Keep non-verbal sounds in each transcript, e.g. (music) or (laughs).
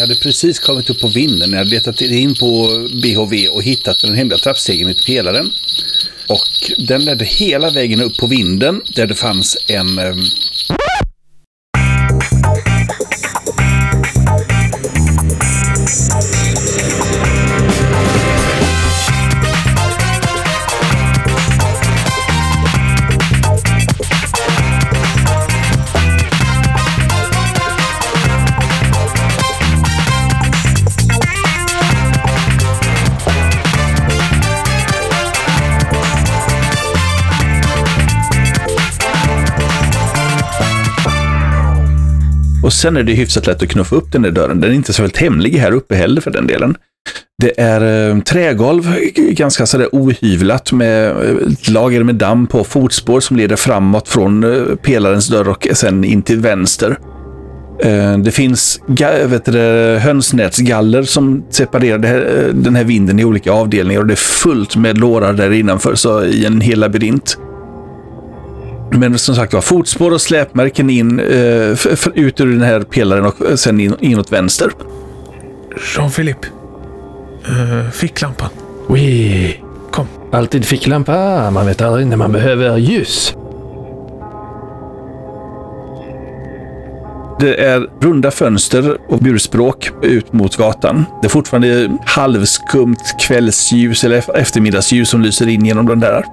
Jag hade precis kommit upp på vinden. Jag hade letat in på BHV och hittat den hemliga trappstegen i pelaren. Och den ledde hela vägen upp på vinden där det fanns en ehm, sen är det hyfsat lätt att knuffa upp den där dörren. Den är inte så väldigt hemlig här uppe heller för den delen. Det är eh, trägolv, ganska sådär ohyvlat med eh, ett lager med damm på fotspår som leder framåt från eh, pelarens dörr och sen in till vänster. Eh, det finns vet du, hönsnätsgaller som separerar här, eh, den här vinden i olika avdelningar och det är fullt med lårar där innanför, så i en hel labyrint. Men som sagt var, fotspår och släpmärken in, eh, ut ur den här pelaren och sen in, inåt vänster. Jean-Philippe. Uh, ficklampan. Oui. Kom. Alltid ficklampa. Man vet aldrig när man behöver ljus. Det är runda fönster och burspråk ut mot gatan. Det är fortfarande halvskumt kvällsljus eller eftermiddagsljus som lyser in genom den där.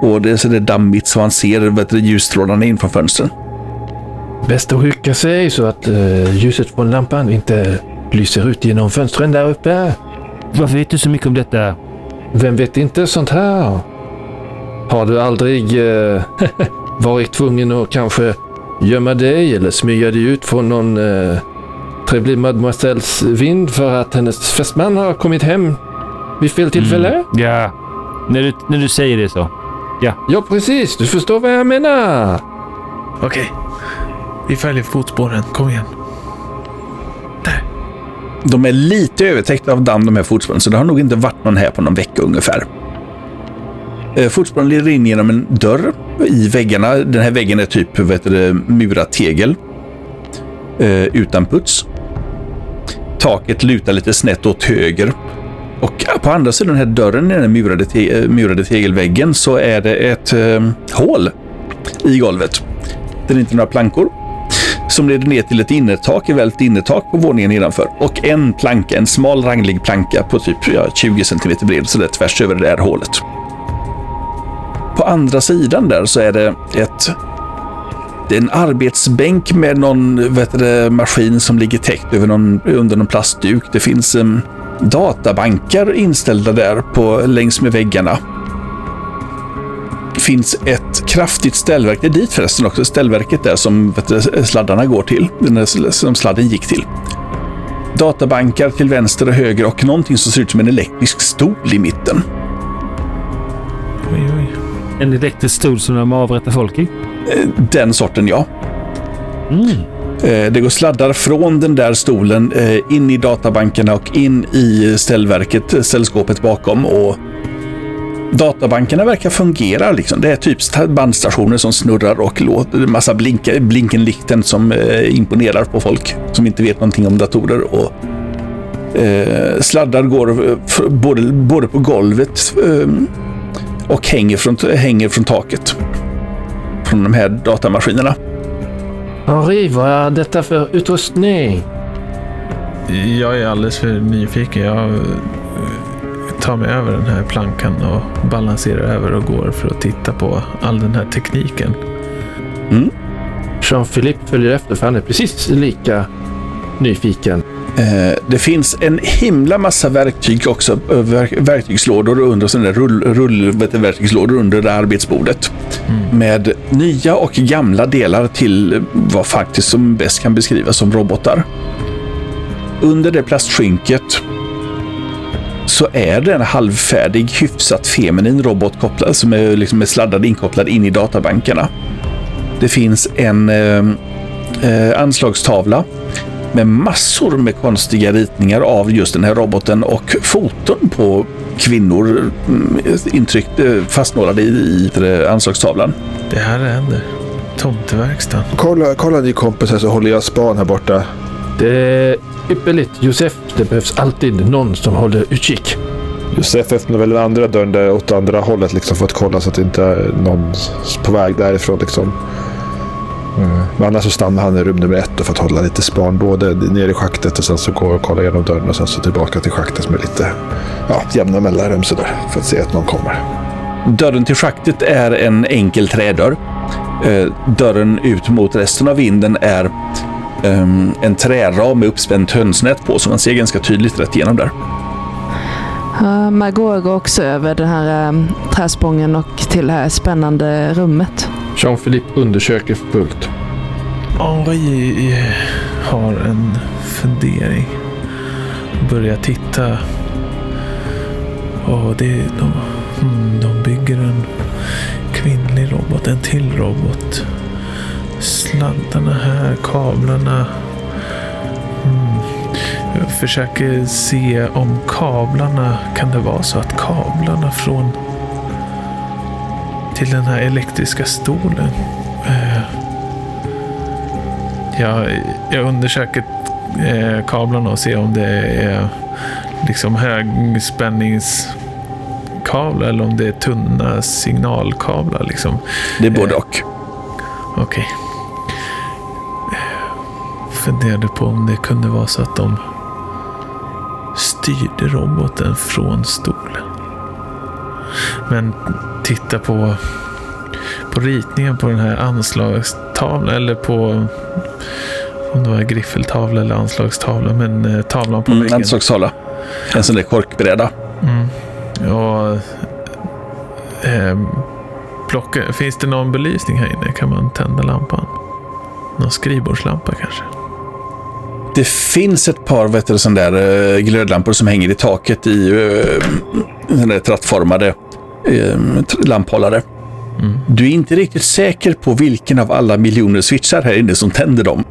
Och det är så det dammigt så man ser vet du, ljusstrålarna in från fönstren. Bäst att huka sig så att uh, ljuset från lampan inte lyser ut genom fönstren där uppe. Varför vet du så mycket om detta? Vem vet inte sånt här? Har du aldrig uh, (laughs) varit tvungen att kanske gömma dig eller smyga dig ut från någon uh, trevlig mademoiselles vind för att hennes fästman har kommit hem vid fel tillfälle? Mm. Ja, när du, när du säger det så. Ja. Ja, precis. Du förstår vad jag menar. Okej. Okay. Vi följer fotspåren. Kom igen. Där. De är lite övertäckta av damm de här fotspåren, så det har nog inte varit någon här på någon vecka ungefär. Eh, fotspåren leder in genom en dörr i väggarna. Den här väggen är typ vet du, murat tegel. Eh, utan puts. Taket lutar lite snett åt höger och på andra sidan den här dörren i den murade, te eh, murade tegelväggen så är det ett eh, hål i golvet. Det är inte några plankor som leder ner till ett innertak, ett välvt innertak på våningen nedanför. Och en planka, en smal ranglig planka på typ ja, 20 cm bred, så det är tvärs över det där hålet. På andra sidan där så är det ett det är en arbetsbänk med någon vet du, maskin som ligger täckt över någon, under någon plastduk. Det finns um, databankar inställda där på, längs med väggarna. Det finns ett kraftigt ställverk. Det är dit förresten också, ställverket där som du, sladdarna går till. Som sladden gick till. Databankar till vänster och höger och någonting som ser ut som en elektrisk stol i mitten. Oj, oj. En elektrisk stol som de avrättar folk i? Eh, den sorten, ja. Mm. Eh, det går sladdar från den där stolen eh, in i databankerna och in i ställverket, eh, ställskåpet bakom. Och databankerna verkar fungera. Liksom. Det är typ bandstationer som snurrar och låter massa blinka, blinkenlikten som imponerar på folk som inte vet någonting om datorer. Och, eh, sladdar går både, både på golvet eh, och hänger från, hänger från taket från de här datamaskinerna. Henri, vad är detta för utrustning? Jag är alldeles för nyfiken. Jag eh, tar mig över den här plankan och balanserar över och går för att titta på all den här tekniken. Mm. Jean-Philippe följer efter för han är precis lika nyfiken. Eh, det finns en himla massa verktyg också, eh, verktygslådor under sådana rull, rullverktygslådor under det arbetsbordet. Mm. Med nya och gamla delar till vad faktiskt som bäst kan beskrivas som robotar. Under det plastskynket så är det en halvfärdig, hyfsat feminin robot kopplad, som är liksom sladdad inkopplad in i databankerna. Det finns en eh, eh anslagstavla med massor med konstiga ritningar av just den här roboten och foton på kvinnor mm, intryckt, eh, fastmålade i, i anslagstavlan. Det här händer. Tomteverkstan. Kolla, kolla ni kompisar så håller jag span här borta. Det är ypperligt. Josef, det behövs alltid någon som håller utkik. Josef öppnar väl den andra dörren där åt andra hållet liksom för att kolla så att det inte är någon på väg därifrån. Liksom. Mm. Men annars så stannar han i rum nummer ett för att hålla lite span. Både nere i schaktet och sen så går och kollar igenom dörren och sen så tillbaka till schaktet med lite ja, jämna mellanrum sådär. För att se att någon kommer. Dörren till schaktet är en enkel trädörr. Eh, dörren ut mot resten av vinden är ehm, en träram med uppspänt hönsnät på, så man ser ganska tydligt rätt igenom där. Margot går också över den här um, träspången och till det här spännande rummet. Jean-Philippe undersöker för fullt. Henri har en fundering. Börjar titta. Och det, de, mm, de bygger en kvinnlig robot, en till robot. Sladdarna här, kablarna. Mm. Jag försöker se om kablarna, kan det vara så att kablarna från till den här elektriska stolen. Eh, jag, jag undersöker eh, kablarna och ser om det är liksom högspänningskablar eller om det är tunna signalkablar. Liksom. Det är både och. Okej. Funderade på om det kunde vara så att de styrde roboten från stolen. Men titta på, på ritningen på den här anslagstavlan eller på om det var griffeltavla eller anslagstavla, men eh, tavlan på Mm, väggen. anslagstavla. En sån där korkbräda. Mm. Och, ehm, plocka, finns det någon belysning här inne? Kan man tända lampan? Någon skrivbordslampa kanske? Det finns ett par vet du, sån där, eh, glödlampor som hänger i taket i uh, sån där trattformade eh, lamphållare. Mm. Du är inte riktigt säker på vilken av alla miljoner switchar här inne som tänder dem.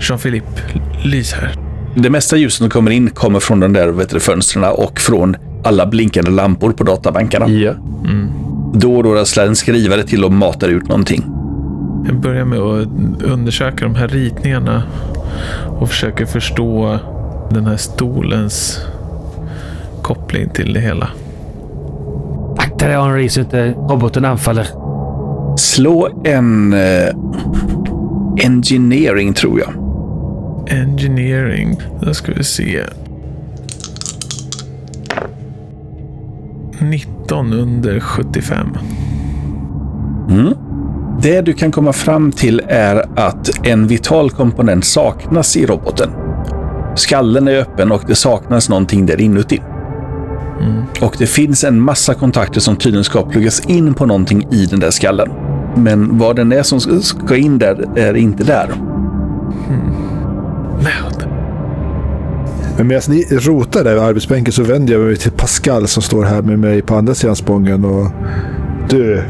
Jean-Philippe, lys här. Det mesta ljuset som kommer in kommer från de där vet fönstren och från alla blinkande lampor på databankerna. Ja. Då och då rasslar en skrivare till och matar ut någonting. Jag börjar med att undersöka de här ritningarna och försöker förstå den här stolens koppling till det hela. Akta dig Henri så inte roboten anfaller. Slå en eh, engineering tror jag. Engineering. Då ska vi se. 19 under 75. Mm. Det du kan komma fram till är att en vital komponent saknas i roboten. Skallen är öppen och det saknas någonting där inuti. Och det finns en massa kontakter som tydligen ska pluggas in på någonting i den där skallen. Men vad den är som ska in där är inte där. Med. Men medan ni rotar där vid arbetsbänken så vänder jag mig till Pascal som står här med mig på andra sidan spången. Och du, eh,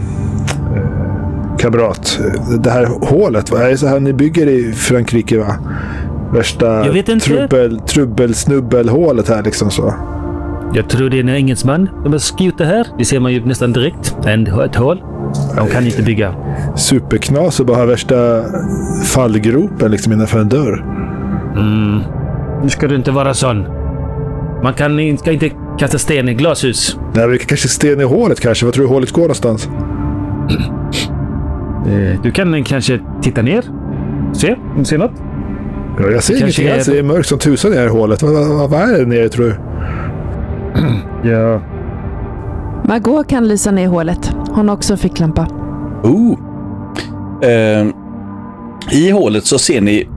kamrat. Det här hålet, vad är det så här ni bygger i Frankrike va? Värsta trubbel, trubbelsnubbelhålet här liksom så. Jag tror det är en engelsman de har skutit här. Det ser man ju nästan direkt. En, ett hål. De kan inte bygga. Superknas och bara ha värsta fallgropen liksom innanför en dörr. Mm. Nu ska du inte vara sån. Man kan, ska inte kasta sten i glashus. Nej, vi kan kanske sten i hålet kanske. Vad tror du hålet går någonstans? (clears throat) Eh, Du kan kanske titta ner. Se, om du ser något. Ja, jag ser ingenting alls. Det är mörkt som tusan i det här hålet. Vad, vad, vad är det nere tror du? (clears throat) Ja. Margot kan lysa ner hålet. Hon har också ficklampa. Oh. Eh, I hålet så ser ni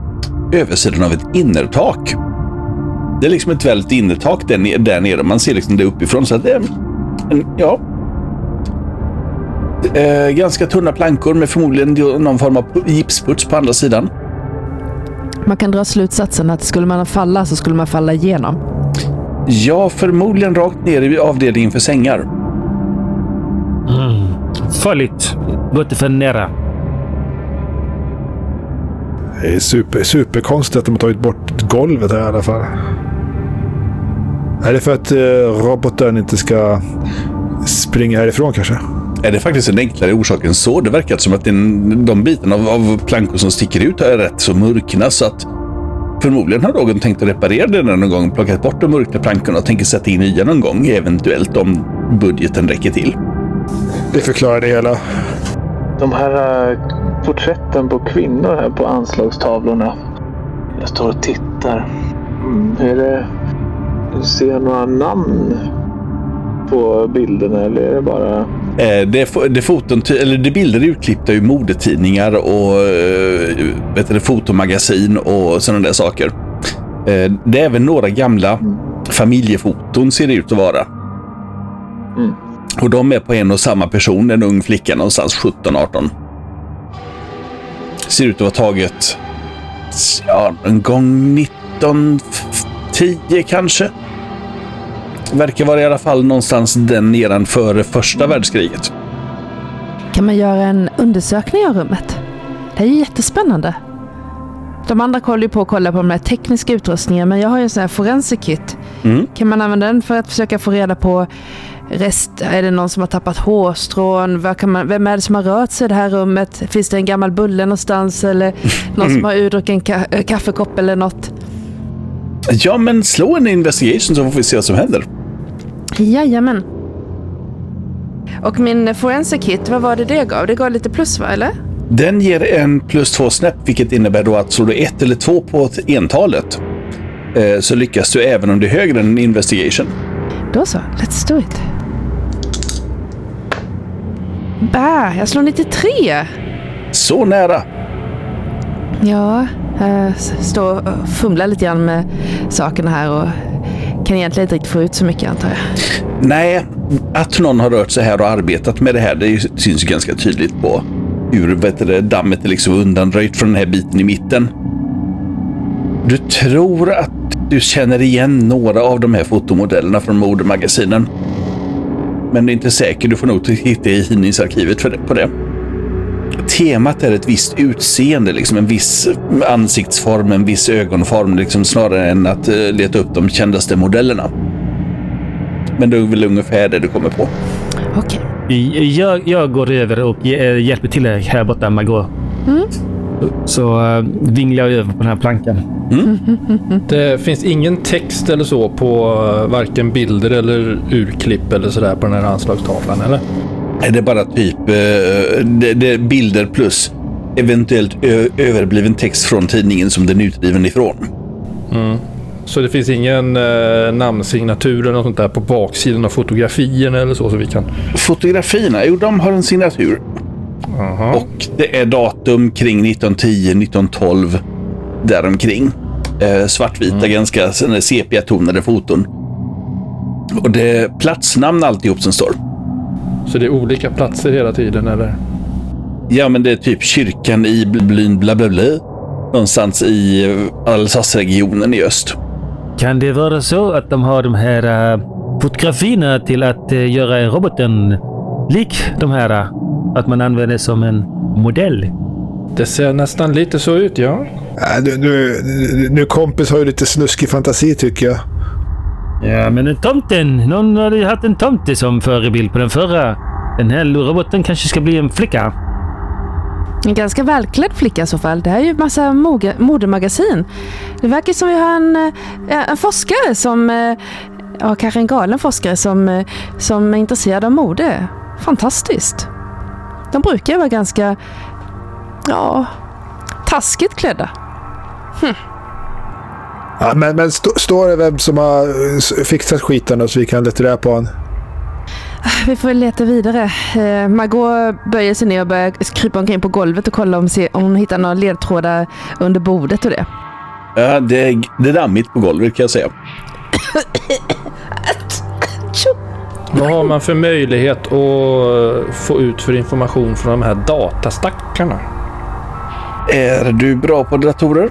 översidan av ett innertak. Det är liksom ett väldigt innertak där, där nere. Man ser liksom det uppifrån. Så att det är en, ja. Eh, ganska tunna plankor med förmodligen någon form av gipsputs på andra sidan. Man kan dra slutsatsen att skulle man falla så skulle man falla igenom. Ja, förmodligen rakt ner i avdelningen för sängar. Mm. Farligt. Gå inte för nära. Det är super, superkonstigt att de har tagit bort golvet här i alla fall. Är det för att eh, roboten inte ska springa härifrån kanske? är det faktiskt en enklare orsak än så. Det verkar som att den, de bitarna av, av plankor som sticker ut är rätt så mörkna så att förmodligen har någon tänkt att reparera den någon gång, plockat bort de mörkna plankorna och tänker sätta in nya någon gång, eventuellt om budgeten räcker till. Det förklarar det hela. De här äh, porträtten på kvinnor här på anslagstavlorna. Jag står och tittar. Mm, är det... Ser jag några namn på bilderna eller är det bara... Eh, det, är det, är foton, eller det är bilder utklippta ur modetidningar och eh, vet du, fotomagasin och sådana där saker. Eh, det är även några gamla familjefoton ser det ut att vara. Mm. Och de är på en och samma person, en ung flicka någonstans 17-18. Ser ut att vara taget ja, en gång 1910 kanske. Verkar vara i alla fall någonstans den nedan före första världskriget. Kan man göra en undersökning av rummet? Det är ju jättespännande. De andra kollar ju på att kolla på de här tekniska utrustningen, men jag har ju en sån här forensic kit. Mm. Kan man använda den för att försöka få reda på rest? Är det någon som har tappat hårstrån? Man, vem är det som har rört sig i det här rummet? Finns det en gammal bulle någonstans? Eller (laughs) någon som har urdruckit en ka kaffekopp eller något? Ja, men slå en investigation så får vi se vad som händer. Jajamän. Och min forensic kit, vad var det det gav? Det gav lite plus va, eller? Den ger en plus två snäpp, vilket innebär då att slår du ett eller två på ett entalet eh, så lyckas du även om det är högre än investigation. Då så, let's do it. Bä, jag slår 93. Så nära. Ja, jag står och fumlar lite grann med sakerna här och kan egentligen inte riktigt få ut så mycket antar jag. Nej, att någon har rört sig här och arbetat med det här, det syns ju ganska tydligt på hur vet du, dammet är liksom undanröjt från den här biten i mitten. Du tror att du känner igen några av de här fotomodellerna från modemagasinen. Men det är inte säkert. Du får nog hitta i tidningsarkivet för det, på det. Temat är ett visst utseende, liksom en viss ansiktsform, en viss ögonform, liksom snarare än att eh, leta upp de kändaste modellerna. Men det är väl ungefär det du kommer på. Okej. Jag, jag går över och hj- hjälper till här borta, Margot. Mm. Så uh, vinglar jag över på den här plankan. Det finns ingen text eller så på eh, varken bilder eller urklipp eller sådär på den här anslagstavlan, eller? Är det bara typ eh, det, det bilder plus eventuellt överbliven text från tidningen som den är utgiven ifrån? Så det finns ingen eh, namnsignatur eller något sånt där på baksidan av fotografierna eller så, så vi kan... Fotografierna, jo de har en signatur. Aha. Och det är datum kring 1910, 1912. Däromkring. Eh, svartvita, ganska såna sepia-tonade foton. Och det är platsnamn alltihop som står. Så det är olika platser hela tiden, eller? Ja, men det är typ kyrkan i Blyn bla bla bla. Någonstans i eh, Alsace-regionen i öst. Kan det vara så att de har de här uh, fotografierna till att uh, göra roboten lik de här? Uh, att man använder som en modell? Det ser nästan lite så ut, ja. Äh, nu, nu, nu kompis har ju lite snuskig fantasi tycker jag. Ja, men en tomten. Någon hade ju haft en tomte som förebild på den förra. Den här roboten kanske ska bli en flicka. En ganska välklädd flicka i så fall. Det här är ju massa modemagasin. Det verkar som vi har en, eh, en forskare som, eh, ja kanske en galen forskare som, eh, som är intresserad av mode. Fantastiskt. De brukar ju vara ganska, ja, taskigt klädda. Hm. Ja, men men st står det vem som har fixat skiten så vi kan leta reda på honom? Vi får väl leta vidare. Eh, Margot böjer sig ner och börjar krypa omkring på golvet och kolla om, se, om hon hittar några ledtrådar under bordet och det. Ja, det, är- det är dammigt på golvet kan jag säga. Vad har man för möjlighet att få ut för information från de här datastackarna? Är du bra på datorer?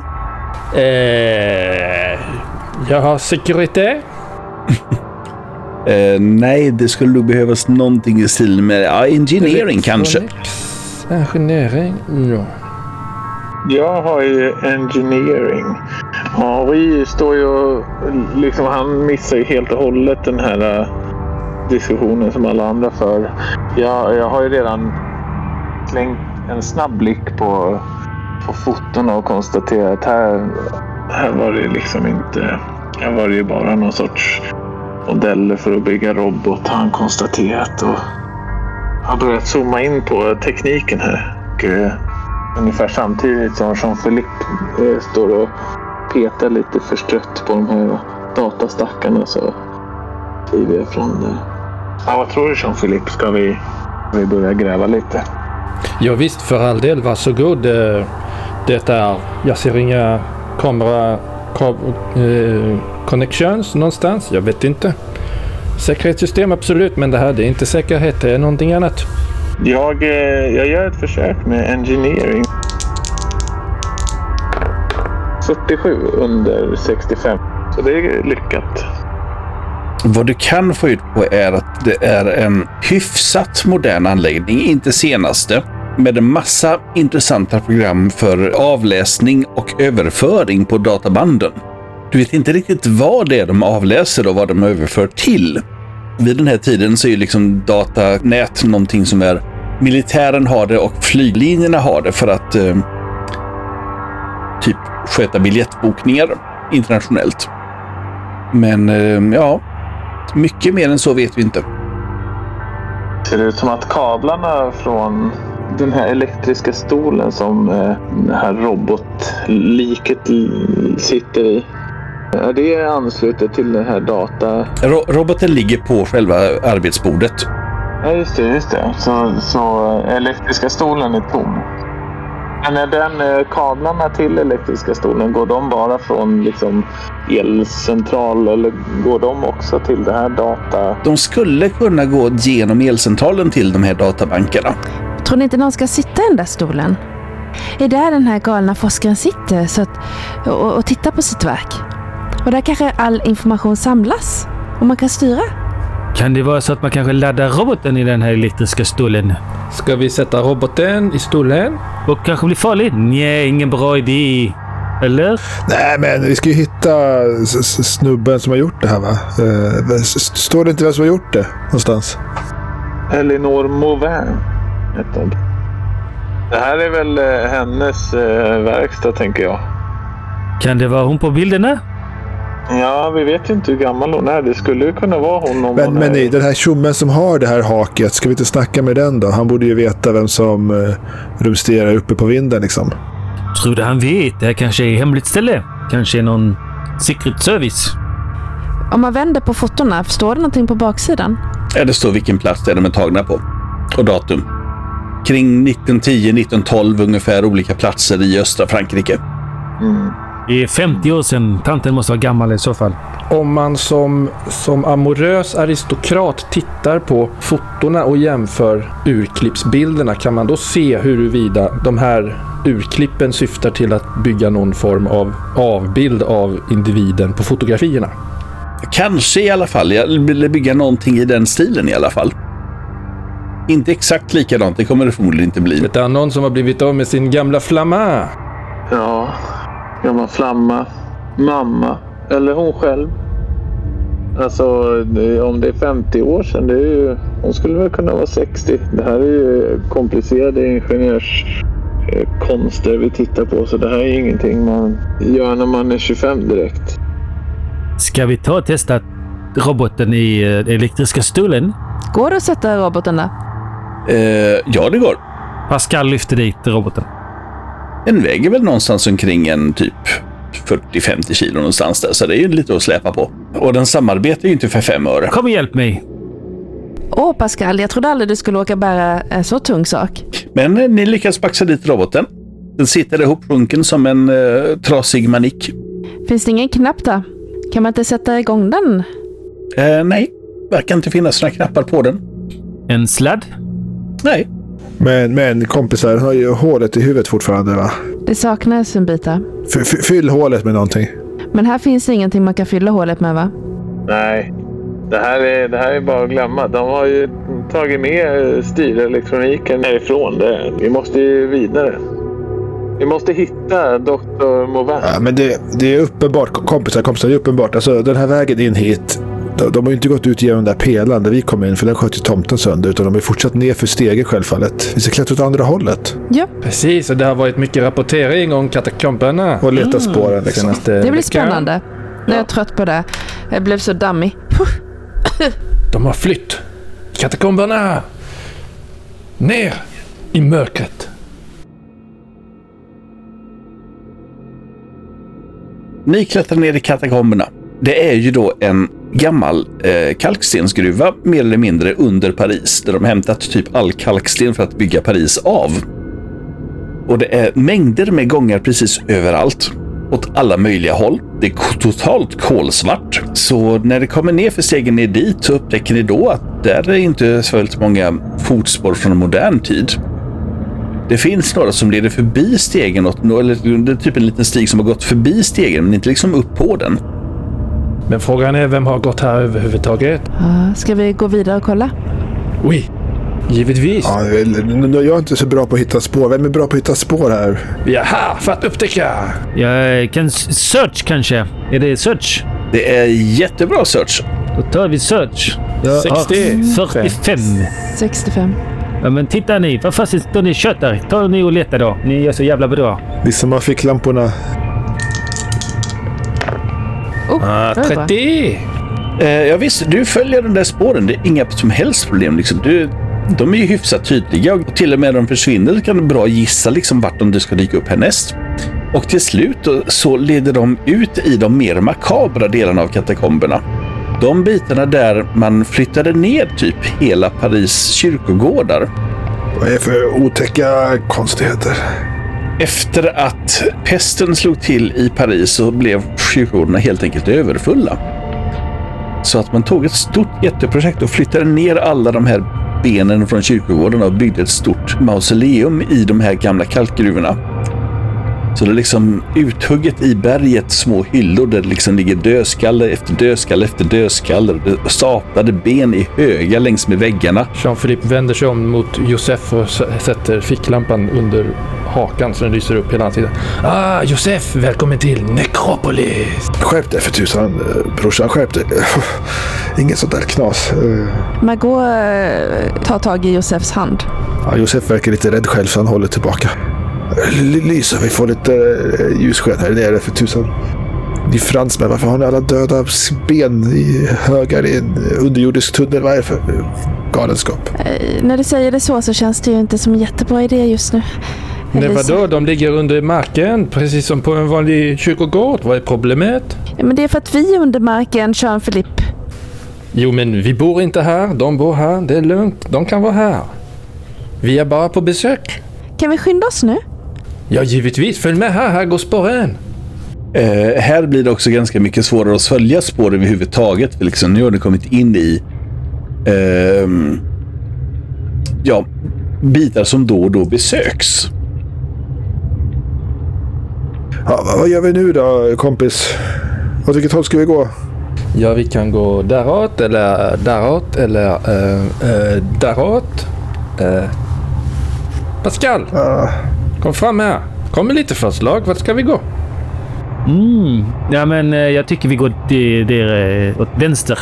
Eh, jag har security. (laughs) Eh, nej, det skulle nog behövas någonting i stil med ja, engineering kanske. Engineering, ja. Jag har ju engineering. Ja, vi står ju och liksom, han missar ju helt och hållet den här äh, diskussionen som alla andra för. Jag, jag har ju redan slängt en snabb blick på, på fotona och konstaterat att här, här var det liksom inte... Här var det ju bara någon sorts modeller för att bygga robot har han konstaterat. Och har börjat zooma in på tekniken här. Och, eh, ungefär samtidigt som Jean-Philippe eh, står och petar lite förstrött på de här datastackarna så kliver jag fram där. Ja, vad tror du Jean-Philippe? Ska vi, ska vi börja gräva lite? Ja, visst, för all del, varsågod. Eh, det är, jag ser inga kamera ka- eh, connections någonstans. Jag vet inte. Säkerhetssystem absolut, men det här det är inte säkerhet, det är någonting annat. Jag, eh, jag gör ett försök med engineering. 47 under 65. Så det är lyckat. Vad du kan få ut på är att det är en hyfsat modern anläggning, inte senaste, med en massa intressanta program för avläsning och överföring på databanden. Du vet inte riktigt vad det är de avläser och vad de överför till. Vid den här tiden så är ju liksom datanät någonting som är militären har det och flyglinjerna har det för att eh, typ sköta biljettbokningar internationellt. Men eh, ja, mycket mer än så vet vi inte. Ser det ut som att kablarna från den här elektriska stolen som eh, det här robotliket sitter i. Är det anslutet till den här data... Ro roboten ligger på själva arbetsbordet. Ja, just det. Just det. Så, så eh, elektriska stolen är tom. Men är den eh, kablarna till elektriska stolen, går de bara från liksom elcentral eller går de också till det här data? De skulle kunna gå genom elcentralen till de här databankerna. Tror ni inte någon ska sitta i den där stolen? Är där den här galna forskaren sitter så att, och, och tittar på sitt verk? Och där kanske all information samlas och man kan styra? Kan det vara så att man kanske laddar roboten i den här elektriska stolen? Ska vi sätta roboten i stolen? Och kanske bli farlig? Nej, ingen bra idé. Eller? Nej, men vi ska ju hitta snubben som har gjort det här va? Eh, står det inte vem som har gjort det någonstans? Elinor Mauvin heter hon. Det här är väl eh, hennes eh, verkstad tänker jag. Kan det vara hon på bilderna? Ja, vi vet ju inte hur gammal hon är. Det skulle ju kunna vara hon om Men, hon men är... nej, den här tjommen som har det här haket, ska vi inte snacka med den då? Han borde ju veta vem som uh, rumsterar uppe på vinden liksom. Tror du han vet? Det här kanske är hemligt ställe? Kanske är någon secret service? Om man vänder på fotona, står det någonting på baksidan? Ja, det står vilken plats det är de är tagna på. Och datum. Kring 1910-1912 ungefär olika platser i östra Frankrike. Mm. Det är 50 år sedan. Tanten måste vara gammal i så fall. Om man som, som amorös aristokrat tittar på fotona och jämför urklippsbilderna kan man då se huruvida de här urklippen syftar till att bygga någon form av avbild av individen på fotografierna. Kanske i alla fall. Jag ville bygga någonting i den stilen i alla fall. Inte exakt likadant, det kommer det förmodligen inte bli. Det är någon som har blivit av med sin gamla flamma. Ja, gammal flamma, mamma eller hon själv. Alltså om det är 50 år sedan, det är ju, hon skulle väl kunna vara 60. Det här är ju komplicerade ingenjörskonster vi tittar på så det här är ingenting man gör när man är 25 direkt. Ska vi ta och testa roboten i eh, elektriska stolen? Går det att sätta roboten där? Eh, ja, det går. Pascal lyfter dit roboten. Den väger väl någonstans omkring en typ 40-50 kilo någonstans där, så det är ju lite att släpa på. Och den samarbetar ju inte för fem öre. Kom och hjälp mig. Åh Pascal, jag trodde aldrig du skulle åka bära en så tung sak. Men eh, ni lyckas baxa dit roboten. Den sitter ihopsjunken som en eh, trasig manik. Finns det ingen knapp där? Kan man inte sätta igång den? Eh, nej, verkar inte finnas några knappar på den. En sladd? Nej, Men, men kompisar har ju hålet i huvudet fortfarande va? Det saknas en bit. F- fyll hålet med någonting. Men här finns ingenting man kan fylla hålet med va? Nej, det här är, det här är bara att glömma. De har ju tagit med styrelektroniken härifrån. Det, vi måste ju vidare. Vi måste hitta Dr. Mauvin. Ja, men det, det är uppenbart, kompisar, kompisar, det är uppenbart. Alltså den här vägen in hit de, de har ju inte gått ut genom den där pelaren där vi kom in, för den sköt ju tomten sönder. Utan de har fortsatt ner för stegen självfallet. Vi ska klättra åt andra hållet Ja, Precis, och det har varit mycket rapportering om katakomberna. och leta spåren. Liksom. Senaste det blir veckan. spännande. Nu är jag trött på det. Jag blev så dammig. De har flytt. Katakomberna! Ner i mörkret. Ni klättrar ner i katakomberna. Det är ju då en gammal eh, kalkstensgruva, mer eller mindre, under Paris. Där de hämtat typ all kalksten för att bygga Paris av. Och det är mängder med gångar precis överallt. Åt alla möjliga håll. Det är totalt kolsvart. Så när det kommer ner för stegen ner dit så upptäcker ni då att där är inte så väldigt många fotspår från modern tid. Det finns några som leder förbi stegen, åt, eller det är typ en liten stig som har gått förbi stegen, men inte liksom upp på den. Men frågan är vem har gått här överhuvudtaget? Ja, Ska vi gå vidare och kolla? Oui, givetvis. Ja, jag är inte så bra på att hitta spår. Vem är bra på att hitta spår här? Vi är här för att upptäcka. Jag kan search kanske. Är det search? Det är jättebra search. Då tar vi search. 60. 45. 65. Ja, men titta ni. Vad fasen står ni och tjötar? Ta ni och leta då. Ni gör så jävla bra. Vi som har ficklamporna. Oh, Ah, det var bra. 30. Eh, ja visst, du följer de där spåren. Det är inga som helst problem. Liksom. Du, de är ju hyfsat tydliga och till och med när de försvinner kan du bra gissa liksom, vart de ska dyka upp härnäst. Och till slut så leder de ut i de mer makabra delarna av katakomberna. De bitarna där man flyttade ner typ hela Paris kyrkogårdar. Vad är det för otäcka konstigheter? Efter att pesten slog till i Paris så blev kyrkogårdarna helt enkelt överfulla. Så att man tog ett stort jätteprojekt och flyttade ner alla de här benen från kyrkogården och byggde ett stort mausoleum i de här gamla kalkgruvorna. Så det är liksom uthugget i berget små hyllor där det liksom ligger dödskalle efter dödskalle efter dödskalle. Det Staplade ben i höga längs med väggarna. Jean-Philippe vänder sig om mot Josef och sätter ficklampan under hakan så den lyser upp hela tiden. Ah, Josef, välkommen till Necropolis! Skärp dig för tusan, eh, brorsan. Skärp dig. (laughs) Inget sånt där knas. Eh, Margot eh, tar tag i Josefs hand. Ja, Josef verkar lite rädd själv så han håller tillbaka. L- Lysa, vi får lite ljussken här nere för tusan. Ni fransmän, varför har ni alla döda ben i högar i en underjordisk tunnel? Vad är det för galenskap? Eh, när du säger det så så känns det ju inte som en jättebra idé just nu. Nej, vadå? De ligger under marken, precis som på en vanlig kyrkogård. Vad är problemet? Ja, men det är för att vi är under marken, Jean-Philippe. Jo, men vi bor inte här. De bor här. Det är lugnt. De kan vara här. Vi är bara på besök. Kan vi skynda oss nu? Ja, givetvis. Följ med här. Här går spåren. Eh, här blir det också ganska mycket svårare att följa spår överhuvudtaget. Liksom, nu har det kommit in i ehm, ja, bitar som då och då besöks. Ja, vad- gör vi nu då, kompis? Åt vilket håll ska vi gå? Ja, vi kan gå däråt eller däråt eller äh, äh, däråt. Äh. Pascal, Ja, kom fram här. Kom med lite förslag. Vart ska vi gå? Mm. Ja, men jag tycker vi går till, där, åt vänster.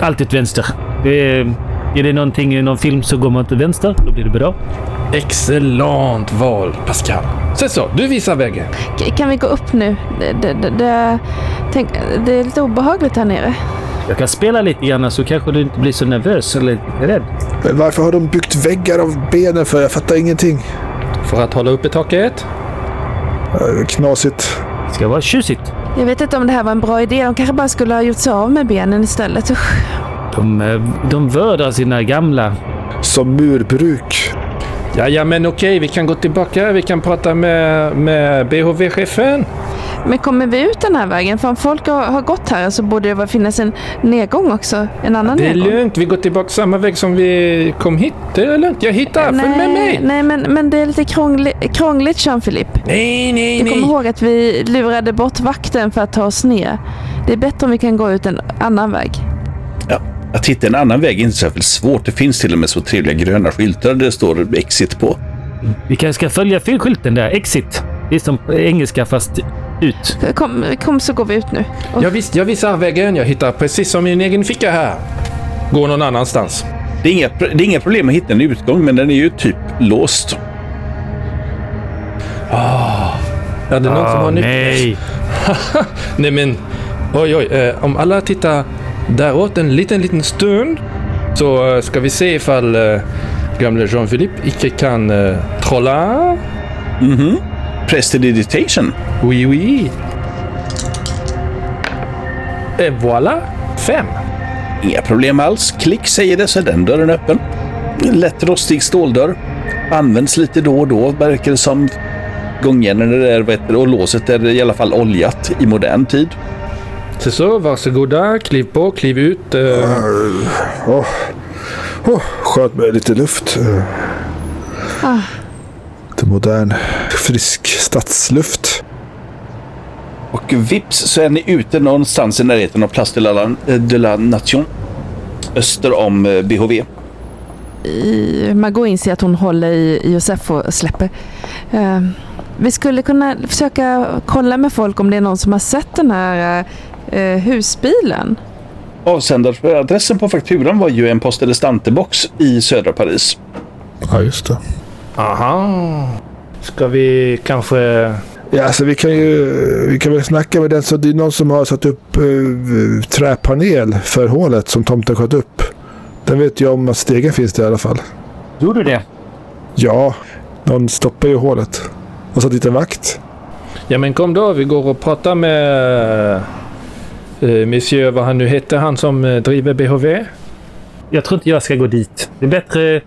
Alltid vänster. Det är, är det någonting i någon film så går man till vänster. Då blir det bra. Excellent val, Pascal. Så så, du visar vägen. K- kan vi gå upp nu? Det, det, det, tänk, det är lite obehagligt här nere. Jag kan spela lite grann så kanske du inte blir så nervös eller rädd. Men varför har de byggt väggar av benen för? Jag fattar ingenting. För att hålla uppe taket. Knasigt. Det ska vara tjusigt. Jag vet inte om det här var en bra idé. De kanske bara skulle ha gjort sig av med benen istället. Usch. De, eh, de vördar sina gamla. Som murbruk. Ja, ja, men okej, vi kan gå tillbaka. Vi kan prata med, med BHV-chefen. Men kommer vi ut den här vägen? För om folk har, har gått här så borde det finnas en nedgång också. En annan Det är nedgång. lugnt. Vi går tillbaka samma väg som vi kom hit. Det är lugnt. Jag hittar. Följ med mig. nej men, men det är lite krångligt, krångligt Jean-Philippe. Nej, nej, Du kommer ihåg att vi lurade bort vakten för att ta oss ner. Det är bättre om vi kan gå ut en annan väg. Ja, att hitta en annan väg är inte särskilt svårt. Det finns till och med så trevliga gröna skyltar där det står exit på. Vi kanske ska följa skylten där. Exit. Det är som engelska fast Ut. Kom, kom så går vi ut nu. Och, Jag, vis, jag visar vägen. Jag hittar precis som min egen ficka här. Gå någon annanstans. Det är, inga, det är inga problem att hitta en utgång, men den är ju typ låst. Är det någon som har nyckeln? nej. (laughs) Nej men, oj oj. Eh, om alla tittar däråt en liten, liten stund så eh, ska vi se ifall eh, gamle Jean-Philippe icke kan eh, trolla. Mhm. Prestidigitation. Oui, oui. Et voilà. Fem. Inga problem alls. Klick säger det så är den dörren öppen. En lätt rostig ståldörr. Används lite då och då verkar det som. Gångjärnen är där och låset är i alla fall oljat i modern tid. Så så, varsågoda. Kliv på, kliv ut. Eh, Åh, åh, skönt med lite luft. Eh, Ah. Lite modern, frisk stadsluft. Och vips så är ni ute någonstans i närheten av Place de la, de la Nation. Öster om eh, BHV. i, Margot inser att hon håller i, i Josef och släpper. Eh, vi skulle kunna försöka kolla med folk om det är någon som har sett den här eh, husbilen. Avsändaradressen på fakturan var ju en Poste Restante-box i södra Paris. Ja, just det. aha. Ska vi kanske... Ja, alltså vi kan ju vi kan väl snacka med den. Så det är någon som har satt upp uh, träpanel för hålet som tomten sköt upp. Den vet jag om att stegen finns där i alla fall. Gjorde du det? Ja, någon stoppar ju hålet. Och satt dit en vakt. Ja men kom då, vi går och pratar med Monsieur, vad han nu heter, han som eh, driver BHV. Jag tror inte jag ska gå dit. Det är bättre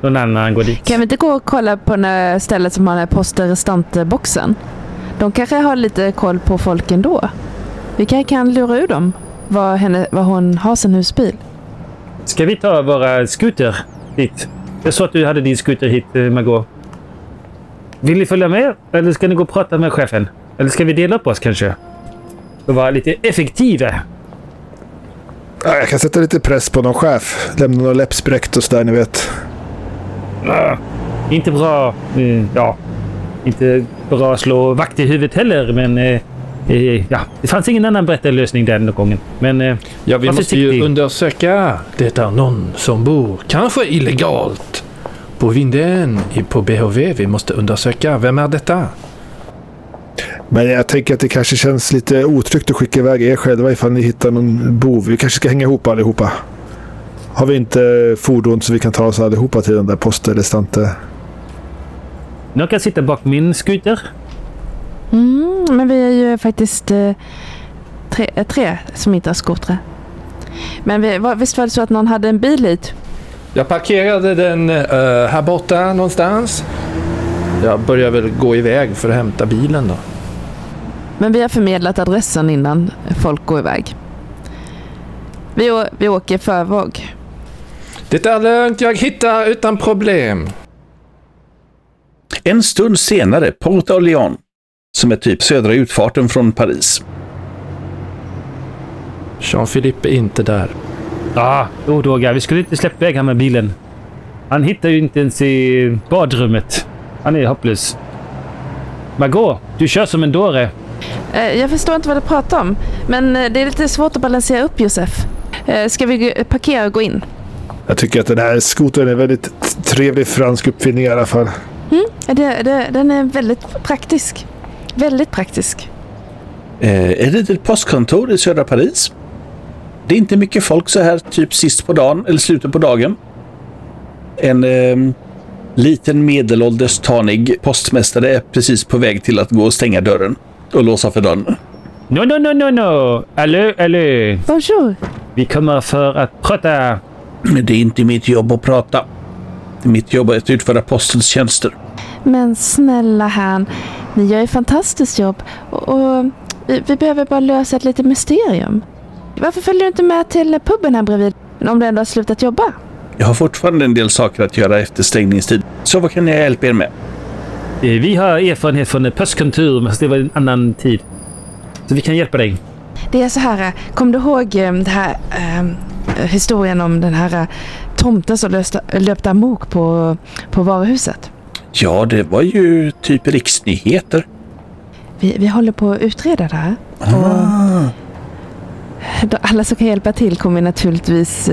någon annan går dit. Kan vi inte gå och kolla på det stället som har den här Poste Restante-boxen? De kanske har lite koll på folk ändå. Vi kanske kan lura ur dem var, henne, var hon har sin husbil. Ska vi ta våra scooter hit? Jag såg att du hade din scooter hit, eh, Margot. Vill ni följa med? Eller ska ni gå och prata med chefen? Eller ska vi dela upp oss kanske? Och vara lite effektiva. Ja, jag kan sätta lite press på någon chef. Lämna något läppspräckt och sådär, ni vet. Ah, inte bra. eh, ja, inte bra att slå vakt i huvudet heller, men... Eh, eh, ja, det fanns ingen annan bättre lösning den gången. Men... Ja, vi måste ju undersöka. Det är någon som bor, kanske illegalt, på vinden i- på BHV. Vi måste undersöka. Vem är detta? Men jag tänker att det kanske känns lite otryggt att skicka iväg er själva ifall ni hittar någon bov. Vi kanske ska hänga ihop allihopa. Har vi inte fordon så vi kan ta oss allihopa till den där posten eller stante? någon kan sitta bak min scooter. Mm, men vi är ju faktiskt eh, tre, eh, tre som inte har skotrar. Men vi, var, visst var det så att någon hade en bil hit? Jag parkerade den eh, här borta någonstans. Jag börjar väl gå iväg för att hämta bilen då. Men vi har förmedlat adressen innan folk går iväg. Vi, vi åker förvåg. Det är lugnt, jag hittar utan problem. En stund senare, Port Orléans, som är typ södra utfarten från Paris. Jean-Philippe är inte där. Ja, odåga. Vi skulle inte släppa iväg honom med bilen. Han hittar ju inte ens i badrummet. Han är hopplös. Margot, du kör som en dåre. Eh, jag förstår inte vad du pratar om. Men eh, det är lite svårt att balansera upp Josef. Eh, ska vi parkera och gå in? Jag tycker att den här skotern är en väldigt trevlig fransk uppfinning i alla fall. Eh, Det, det, den är väldigt praktisk. Väldigt praktisk. Eh, ett litet postkontor i södra Paris. Det är inte mycket folk så här typ sist på dagen eller slutet på dagen. En eh, liten medelålders tanig postmästare är precis på väg till att gå och stänga dörren och låsa för dörren. No, no, no, no, no. Allô, allô. Bonjour! Vi kommer för att prata. Men det är inte mitt jobb att prata. Är mitt jobb att utföra postens tjänster. Men snälla herrn, ni gör ett fantastiskt jobb. Och, och vi, vi behöver bara lösa ett litet mysterium. Varför följer du inte med till puben här bredvid? Om du ändå har slutat jobba? Jag har fortfarande en del saker att göra efter stängningstid. Så vad kan jag hjälpa er med? Eh, Vi har erfarenhet från postkontor, men det var en annan tid. Så vi kan hjälpa dig. Det är så här, eh, kom du ihåg eh, det här eh, historien om den här tomten som löste, löpte amok på, på varuhuset? Ja, det var ju typ riksnyheter. Vi, vi håller på att utreda det här. Ah. Då- Alla som kan hjälpa till kommer naturligtvis...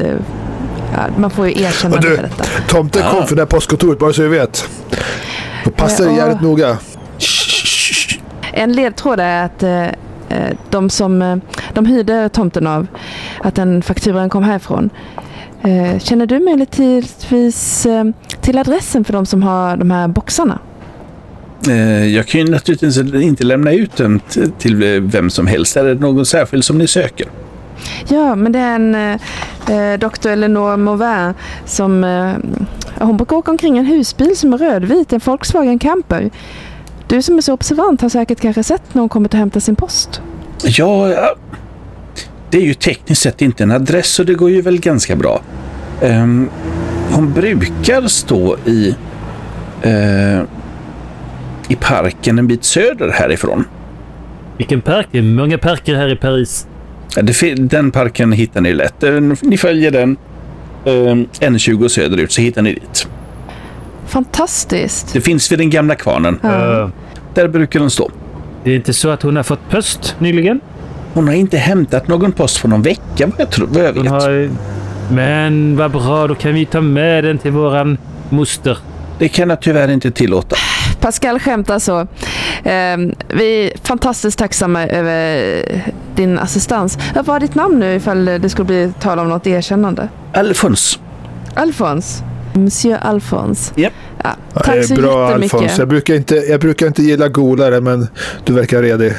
Ja, man får ju erkänna Och du, för detta. Tomten kom från det här postkontoret, bara så vi vet. Passa dig Eh, jävligt noga. En ledtråd är att eh, eh, de som eh, de hyrde tomten av, att den fakturan kom härifrån. Eh, känner du möjligtvis eh, till adressen för de som har de här boxarna? Eh, Jag kan ju naturligtvis inte lämna ut den till vem som helst. Är det någon särskild som ni söker? Ja, men det är en eh, eh, doktor Eleanor Mauvin som... Eh, hon brukar åka omkring en husbil som är rödvit, en Volkswagen Camper. Du som är så observant har säkert kanske sett när hon kommer att hämta sin post. Ja, ja, det är ju tekniskt sett inte en adress så det går ju väl ganska bra. Ehm, hon brukar stå i, eh, i parken en bit söder härifrån. Vilken park? Det är många parker här i Paris. Den parken hittar ni lätt. Eh, Ni följer den ehm, N20 söderut så hittar ni dit. Fantastiskt! Det finns vid den gamla kvarnen. Ja. Eh, Där brukar den stå. det är inte så att hon har fått post nyligen? Hon har inte hämtat någon post på någon vecka vad jag, tror, vad jag vet. har... Men vad bra, då kan vi ta med den till våran moster. Det kan jag tyvärr inte tillåta. Pascal skämtar så. Ehm, vi är fantastiskt tacksamma över din assistans. Vad var ditt namn nu ifall det skulle bli tal om något erkännande? Alfons. Alfons. Monsieur Alfons. Japp. Ja, tack så bra jättemycket. Alfons. Jag brukar, inte, jag brukar inte gilla golare, men du verkar redig.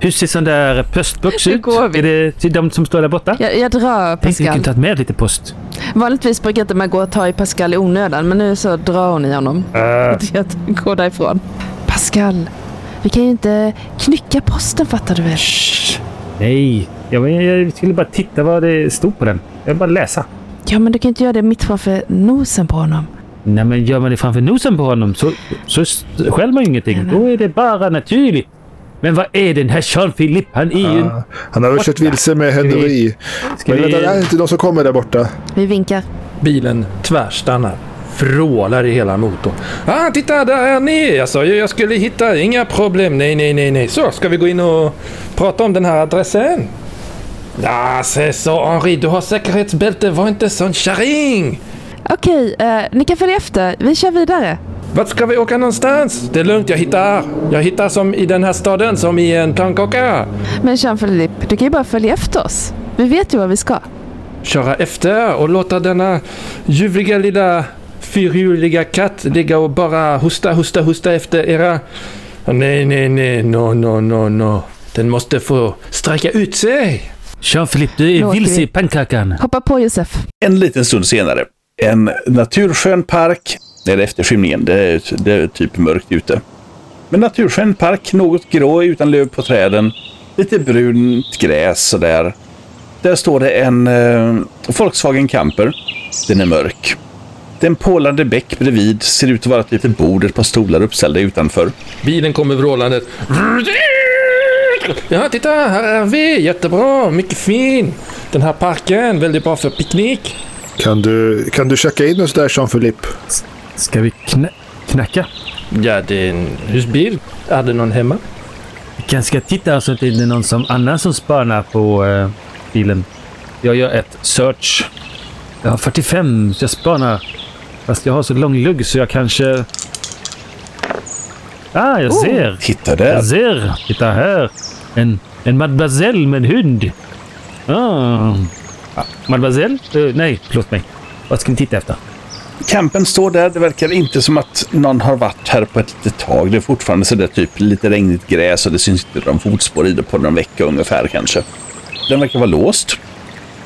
Hur ser sån där postbox ut? går vi. Är det till de som står där borta? Jag, jag drar Tänkte vi Pascal. kunde tagit med lite post. Vanligtvis brukar inte man gå och ta i Pascal i onödan, men nu så drar hon i honom. (laughs) Uh, Jag går därifrån. Pascal, vi kan ju inte knycka posten fattar du väl? nej, jag, jag skulle bara titta vad det stod på den. Jag vill bara läsa. Ja, men du kan inte göra det mitt framför nosen på honom. Nej, men gör man det framför nosen på honom så, så skäller man ju ingenting. Då är det bara naturligt. Men vad är den här Jean-Philippe? Han är ju... Ja, han har väl kört vilse med Henry. Ska Men vänta, det är inte de som kommer där borta. Vi vinkar. Bilen tvärstannar. Vrålar i hela motorn. Ah, titta där är ni! Alltså, jag skulle hitta, inga problem. Nej, nej, nej, nej. Så, ska vi gå in och prata om den här adressen? Ja, se så Henri, du har säkerhetsbälte. Var inte sån kärring! Okej, eh, ni kan följa efter. Vi kör vidare. Vart ska vi åka någonstans? Det är lugnt, jag hittar. Jag hittar som i den här staden, som i en pannkaka. Men Jean-Philippe, du kan ju bara följa efter oss. Vi vet ju var vi ska. Köra efter och låta denna ljuvliga lilla fyrhjuliga katt ligga och bara hosta, hosta, hosta efter era... Nej, nej, nej, no, no, no, no. Den måste få sträcka ut sig. Jean-Philippe, du är vilse vi. i pannkakan. Hoppa på Josef. En liten stund senare. En naturskön park. Det är efter skymningen. Det är, det är typ mörkt ute. Men naturskön park. Något grå utan löv på träden. Lite brunt gräs sådär. Där står det en eh, Volkswagen Camper. Den är mörk. Det är en pålande bäck bredvid. Ser ut att vara ett litet bord, ett par stolar uppställda utanför. Bilen kommer vrålandet. Ja, titta, här är vi. Jättebra, mycket fin. Den här parken, väldigt bra för picknick. Kan du, kan du checka in oss där, Jean-Philippe? Ska vi knä knacka? Ja, det är en husbil. Är det någon hemma? Vi kanske ska titta så att det är någon som annan som spanar på eh, bilen. Jag gör ett search. Jag har 45, så jag spanar. Fast jag har så lång lugg så jag kanske... Ah, jag ser! Titta där. Jag ser! Titta här! En, en mademoiselle med en hund. Ah. Ah, mademoiselle? Eh, nej, förlåt mig. Vad ska ni titta efter? Campen står där. Det verkar inte som att någon har varit här på ett litet tag. Det är fortfarande så där typ lite regnigt gräs och det syns inte någon fotspår i det på någon vecka ungefär kanske. Den verkar vara låst.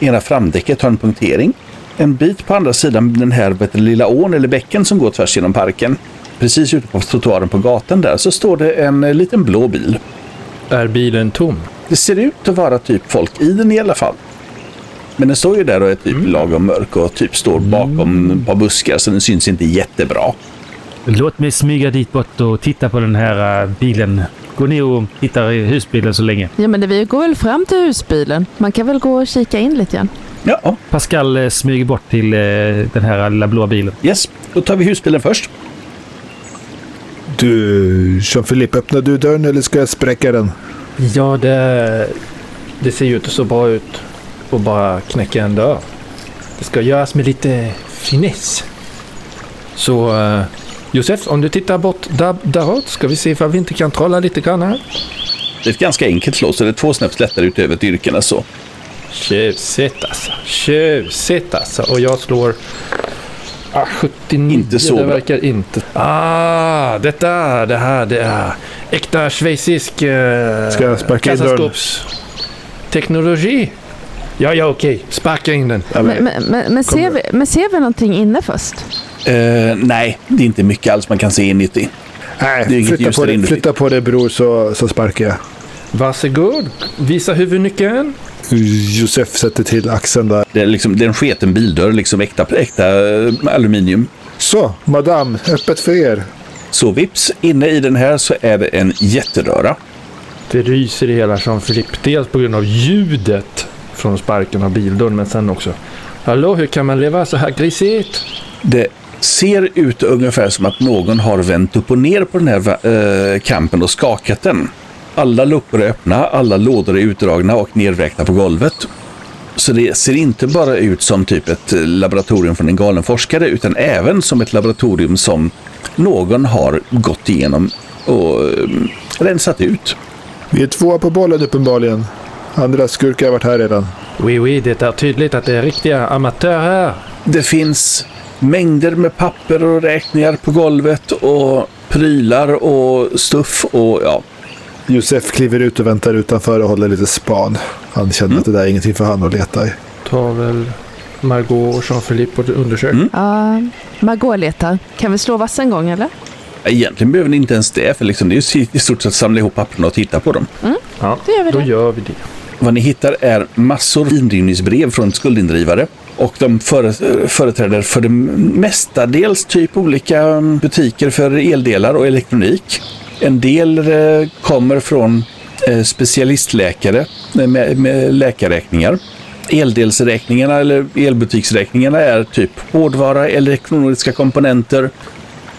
Ena framdäcket har en punktering. En bit på andra sidan den här vet lilla ån eller bäcken som går tvärs genom parken. Precis ute på trottoaren på gatan där så står det en eh, liten blå bil. Är bilen tom? Det ser ut att vara typ folk i den i alla fall. Men den står ju där och är typ lagom mörk och typ står bakom ett par buskar så den syns inte jättebra. Låt mig smyga dit bort och titta på den här eh, bilen. Gå ner och titta i husbilen så länge. Ja, men det, vi går väl fram till husbilen. Man kan väl gå och kika in lite grann. Ja, Pascal eh, smyger bort till eh, den här lilla blåa bilen. yes. Då tar vi husbilen först. Du, Jean-Philippe, öppnar du dörren eller ska jag spräcka den? Ja, det, det ser ju inte så bra ut att bara knäcka en dörr. Det ska göras med lite finess. Så eh, Josef, om du tittar bort där, däråt ska vi se ifall vi inte kan trolla lite grann här. Det är ett ganska enkelt slå, så det är två snäpp lättare utöver styrkorna så. Tjusigt alltså. Tjusigt alltså. Och jag slår... Ah, 79. Inte så Det bra. verkar inte... Ah, detta, det här, det är äkta schweizisk eh, Ska jag sparka in dörren? Ja, ja, okej. Sparka in den. Men, men, men, men, ser vi, men ser vi någonting inne först? Eh, nej, det är inte mycket alls man kan se inuti. Nej, flytta på, det, flytta på det bror så, så sparkar jag. Varsågod. Visa huvudnyckeln. Josef sätter till axeln där. Det är, liksom, det är en sketen bildörr, liksom äkta, äkta eh, aluminium. Så, madame, öppet för er. Så vips, inne i den här så är det en jätteröra. Det ryser i hela Jean-Philippe. Dels på grund av ljudet från sparken av bildörren, men sen också. Hallå, hur kan man leva så här grisigt? Det ser ut ungefär som att någon har vänt upp och ner på den här eh, kampen och skakat den. Alla luckor är öppna, alla lådor är utdragna och nedräkna på golvet. Så det ser inte bara ut som typ ett laboratorium från en galen forskare utan även som ett laboratorium som någon har gått igenom och eh, rensat ut. Vi är tvåa på bollen uppenbarligen. Andra skurkar har varit här redan. Oui, oui, det är tydligt att det är riktiga amatörer. Det finns mängder med papper och räkningar på golvet och prylar och stuff och ja, Josef kliver ut och väntar utanför och håller lite span. Han känner att det där är ingenting för han att leta i. Tar väl Margot och Jean-Philippe och undersöker. Mm. Ja, Margot letar. Kan vi slå vass en gång eller? Egentligen behöver ni inte ens det, för liksom det är ju i stort sett samla ihop papperna och titta på dem. Ja, Då gör vi då det. gör vi det. Vad ni hittar är massor indrivningsbrev från skuldindrivare. Och de före, företräder för det mestadels typ olika um, butiker för eldelar och elektronik. En del eh, kommer från eh, specialistläkare eh, med, med läkarräkningar. Eldelsräkningarna eller elbutiksräkningarna är typ hårdvara, elektroniska komponenter,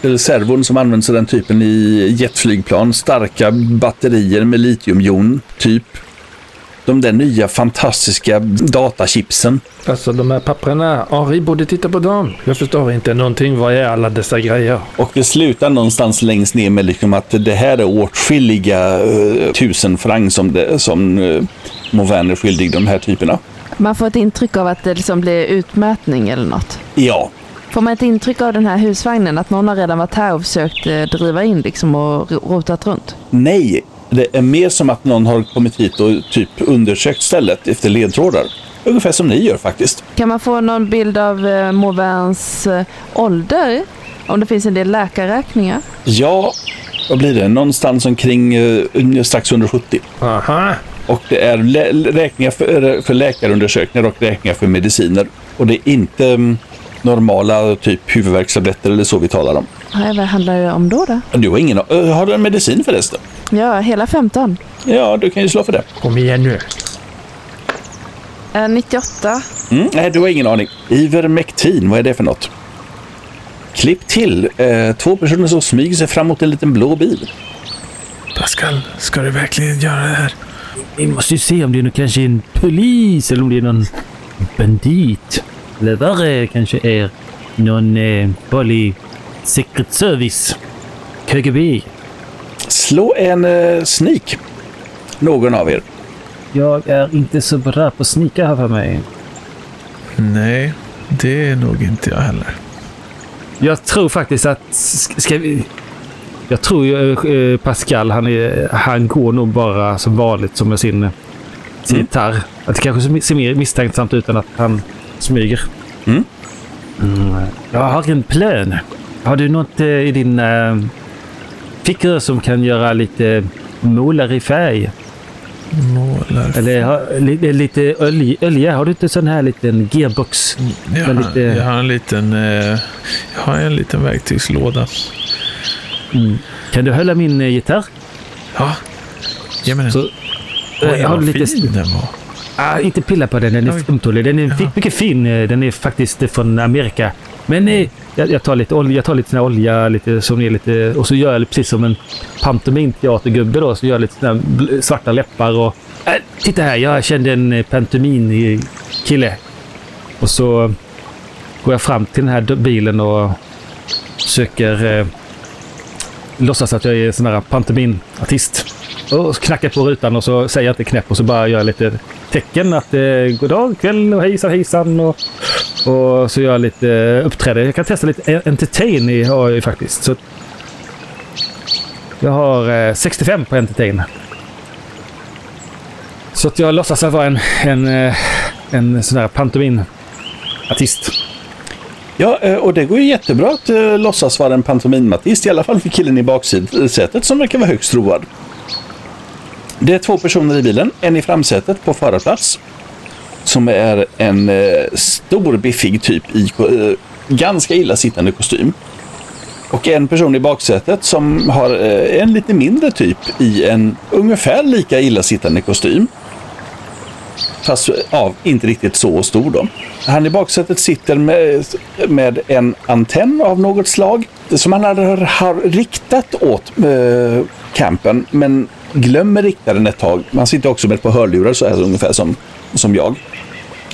eller servon som används i den typen i jetflygplan, starka batterier med litiumjon, typ. De där nya fantastiska datachipsen. Alltså de här papperna, Henri borde titta på dem. Jag förstår inte någonting. Vad är alla dessa grejer? Och det slutar någonstans längst ner med liksom att det här är åtskilliga uh, tusen franc som, det, som uh, Movin är skyldig de här typerna. Man får ett intryck av att det liksom blir utmätning eller något. Ja, Får man ett intryck av den här husvagnen att någon har redan varit här och försökt eh, driva in liksom och ro- rotat runt? nej. Det är mer som att någon har kommit hit och typ undersökt stället efter ledtrådar. Ungefär som ni gör faktiskt. Kan man få någon bild av eh, eh, ålder? Om det finns en del läkarräkningar? Ja, vad blir det? Någonstans omkring uh, strax under 70. Aha! Och det är lä- räkningar för, för läkarundersökningar och räkningar för mediciner. Och det är inte mm, normala typ huvudvärkstabletter eller så vi talar om. Ja, vad handlar det om då? då? Du har ingen Har du en medicin förresten? Ja, hela 15. Ja, du kan ju slå för det. Kom igen nu. Eh, 98. Mm, nej, du har ingen aning. Ivermectin, vad är det för något? Klipp till. Eh, två personer som smyger sig fram mot en liten blå bil. Pascal, ska du verkligen göra det här? Vi måste ju se om det är någon, kanske en polis eller om det är någon bandit. Eller värre kanske är någon eh, vanlig Secret Service. KGB. Slå en eh, sneak. Någon av er. Jag är inte så bra på att snika här för mig. Nej, det är nog inte jag heller. Jag tror faktiskt att... Ska vi... Jag tror ju eh, Pascal, han, är, han går nog bara som vanligt som med sin, sin Mm. gitarr. Att det kanske ser mer misstänksamt ut än att han smyger. Mm. Mm. Jag har en plan. Har du något eh, i din eh, fickor som kan göra lite målar i färg? Målar. Eller har, li, lite olja, olja? Har du inte sån här liten gearbox? Jag Men har, lite- jag har en liten, eh, jag har en liten verktygslåda. Mm. Kan du hålla min eh, gitarr? Ja, ge mig den. Så, Oj, eh, har vad lite, fin den var. Ah, inte pilla på den, den är Oj. ömtålig. Den är Jaha. mycket fin. Den är faktiskt från Amerika. Men nej, jag, jag tar lite olja, jag tar lite sån här olja, lite, som är lite, och så gör jag precis som en pantominteatergubbe då, så gör jag lite såna här svarta läppar och... Äh, titta här, jag kände en eh, pantomin-kille. Och så går jag fram till den här bilen och söker eh, låtsas att jag är en sån här pantominartist. Och så knackar jag på rutan och så säger jag inte knäpp och så bara gör jag lite tecken att eh, god dag, kväll och hejsan hejsan. Och, och så gör jag lite eh, uppträde. Jag kan testa lite entertain i, har jag ju faktiskt. Så jag har eh, 65 på entertain. Så att jag låtsas att vara en, en, eh, en sån här pantominartist. Ja, och det går ju jättebra att låtsas vara en pantomimartist. I alla fall för killen i baksätet som verkar vara högst road. Det är två personer i bilen. En i framsätet på förarplats. Som är en eh, stor biffig typ i eh, ganska illa sittande kostym. Och en person i baksätet som har eh, en lite mindre typ i en ungefär lika illa sittande kostym. Fast eh, ja, inte riktigt så stor då. Han i baksätet sitter med, med en antenn av något slag som han har, har riktat åt eh, campen men glömmer rikta den ett tag. Man sitter också med ett par hörlurar så här ungefär som, som jag.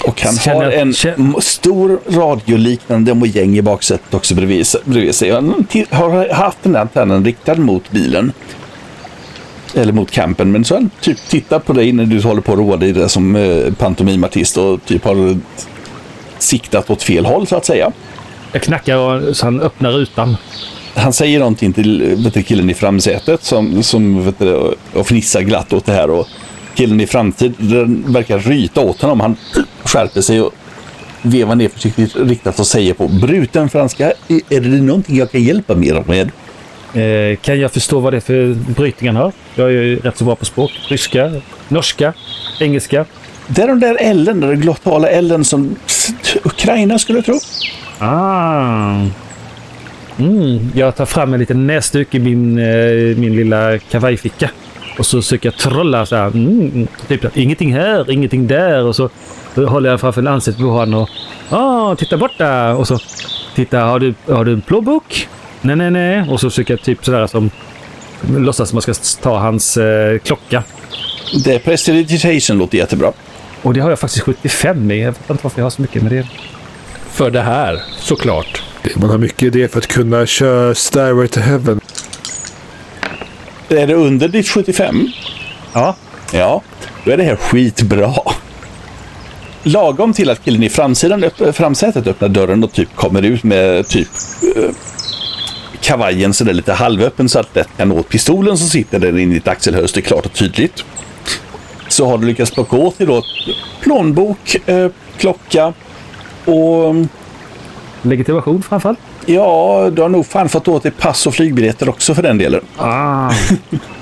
Och han Känner- har en känner- stor radioliknande mojäng i baksätet också bredvid, bredvid sig. Han har haft den där antennen riktad mot bilen. Eller mot campen. Men så han typ tittat på dig när du håller på att roa dig där som eh, pantomimartist och typ har siktat åt fel håll så att säga. Jag knackar och, så han öppnar rutan. Han säger någonting till vet du, killen i framsätet som, som vet du, och fnissar glatt åt det här. Och killen i framtiden verkar ryta åt honom. Han skärper sig och vevar ner försiktigt riktat och säger på bruten franska. Är det någonting jag kan hjälpa mer med? Eh, kan jag förstå vad det är för brytning han har? Jag är ju rätt så bra på språk. Ryska, norska, engelska. Det är de där Ellen, den glottala Ellen som Ukraina skulle tro. Ah. Mm, jag tar fram en liten näsduk i min, eh, min lilla kavajficka. Och så försöker jag trolla så här. Mm, typ ingenting här, ingenting där. Och så håller jag framför ansiktet på honom och ah, titta borta. Och så titta, har du, har du en plånbok? Nej, nej, nej. Och så försöker jag typ sådär som låtsas som man ska ta hans eh, klocka. Det är prestidigitation låter jättebra. Och det har jag faktiskt 75 i. Jag vet inte varför jag har så mycket med det. För det här, såklart. Man har mycket idé för att kunna köra Stairway to Heaven. Är det under ditt 75? Ja. Ja, då är det här skitbra. Lagom till att killen i framsidan, öpp- framsätet öppnar dörren och typ kommer ut med typ eh, kavajen sådär lite halvöppen så att lätt kan nå pistolen som sitter där inne i ditt axelhölster klart och tydligt. Så har du lyckats plocka åt dig då plånbok, eh, klocka och Legitimation framförallt. ja, du har nog fan fått åt dig pass och flygbiljetter också för den delen. Ah. (laughs)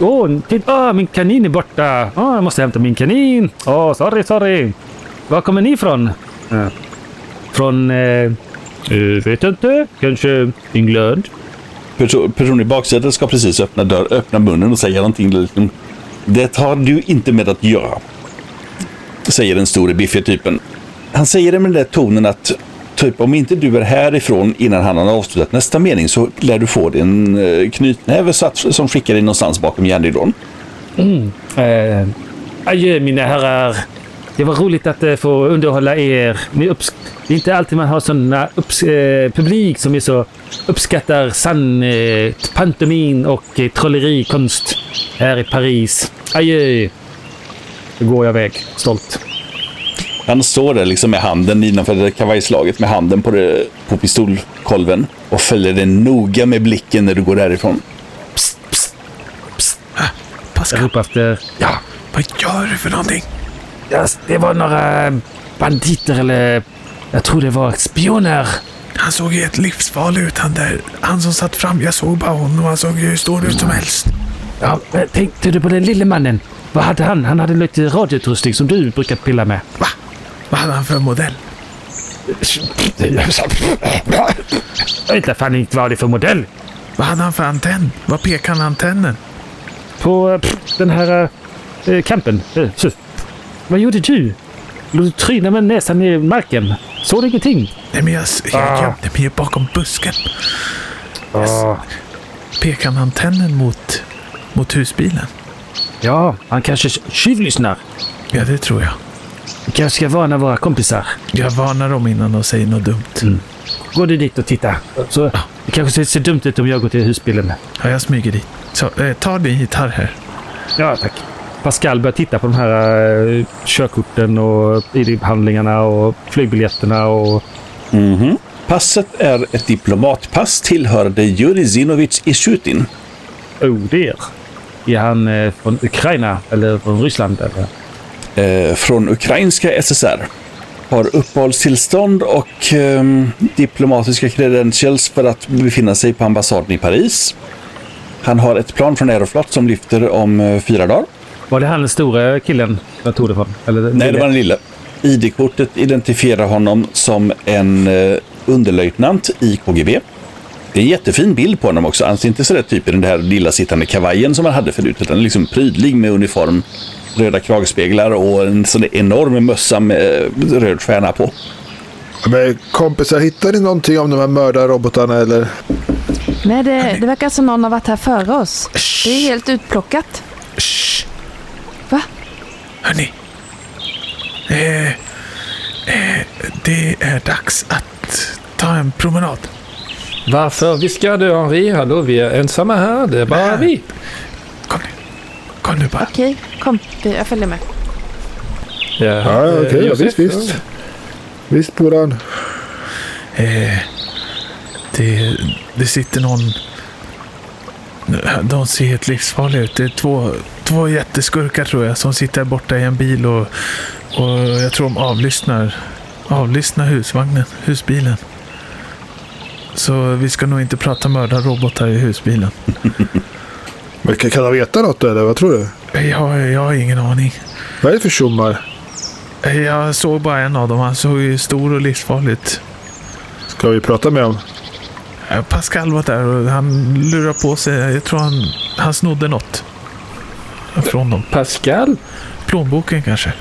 Åh, oh, titta! Ah, min kanin är borta. Ah, jag måste hämta min kanin. Åh, oh, sorry, sorry. Var kommer ni ifrån? Eh, Från... Eh, eh, vet inte. Kanske England? Perso- Personen i baksätet ska precis öppna, dörr, öppna munnen och säga någonting. Liksom, det har du inte med att göra. Säger den store biffiga typen. Han säger det med den där tonen att typ om inte du är härifrån innan han har avslutat nästa mening så lär du få din eh, knytnäve satt, som skickar dig någonstans bakom järnridån. Mm. Eh, adjö mina herrar. Det var roligt att eh, få underhålla er. Upps- det är inte alltid man har sådana upps- eh, publik som är så uppskattar sann eh, pantomin och eh, trollerikonst här i Paris. Adjö. Då går jag iväg, stolt. Han står där liksom med handen innanför det kavajslaget med handen på, det, på pistolkolven och följer det noga med blicken när du går därifrån. Jag Pascal, ropar efter... Ja, vad gör du för någonting? ja, det var några banditer eller... Jag tror det var spioner. Han såg ju helt livsfarlig ut han där. Han som satt fram. Jag såg bara honom. Han såg ju hur stor ut som helst. Ja, tänkte du på den lille mannen? Vad hade han? Han hade lite radioutrustning som du brukar pilla med. Va? Vad hade han för modell? Jag vet inte fan inte vad det är för modell. Vad hade han för antenn? Vad pekade han antennen? På eh, pff, den här äh, campen. Eh, så. Vad gjorde du? Låg du tryna med näsan i marken? Såg du ingenting? Nej, men jag, jag gömde mig ju bakom busken. Ja, Pekar han antennen mot, mot husbilen? ja han kanske tjuvlyssnar. Ja, det tror jag. Vi kanske ska varna våra kompisar. Jag varnar dem innan de säger något dumt. Gå du dit och titta. Så, det kanske ser, ser dumt ut om jag går till husbilen. Ja, jag smyger dit. Så, eh, ta din gitarr här. Ja, tack. Pascal börjar titta på de här uh, körkorten och ID-handlingarna och flygbiljetterna och... Mhm. Passet är ett diplomatpass tillhörande Jurij Zinovich Ishutin. Oh, det är. Är han eh, från Ukraina eller från Ryssland? Eller? Eh, från ukrainska SSR. Har uppehållstillstånd och eh, diplomatiska credentials för att befinna sig på ambassaden i Paris. Han har ett plan från Aeroflot som lyfter om eh, fyra dagar. Var det han den stora killen jag tog det från? Eller, Nej, det var den lille. ID-kortet identifierar honom som en eh, underlöjtnant i KGB. Det är en jättefin bild på honom också. Han ser inte sådär typ i den här lilla sittande kavajen som han hade förut, utan liksom prydlig med uniform, röda kragspeglar och en sån enorm mössa med röd stjärna på. Men kompisar, hittar ni någonting om de här mördarrobotarna eller? Nej, det, det verkar som någon har varit här före oss. Det är helt utplockat. Shh. Va? Hörni. Eh, eh, det är dags att ta en promenad. Varför viskar du Henri? Hallå, vi är ensamma här. Det är bara Nej. vi. Kom nu. Bara. Okej, kom. Jag följer med. Ja, Ja, okej. ja, Josef, visst, visst. Visst, Boran. Eh, det, det sitter någon... De ser helt livsfarliga ut. Det är två, två jätteskurkar tror jag som sitter borta i en bil och, och jag tror de avlyssnar, avlyssnar husvagnen, husbilen. Så vi ska nog inte prata mördarrobotar i husbilen. (laughs) Men kan, kan de veta något eller vad tror du? Jag, jag har ingen aning. Vad är det för tjommar? Jag såg bara en av dem. Han såg ju stor och livsfarlig ut. Ska vi prata med? Eh, Pascal var där och han lurade på sig. Jag tror han, han snodde något. Från dem. Pascal? Plånboken kanske.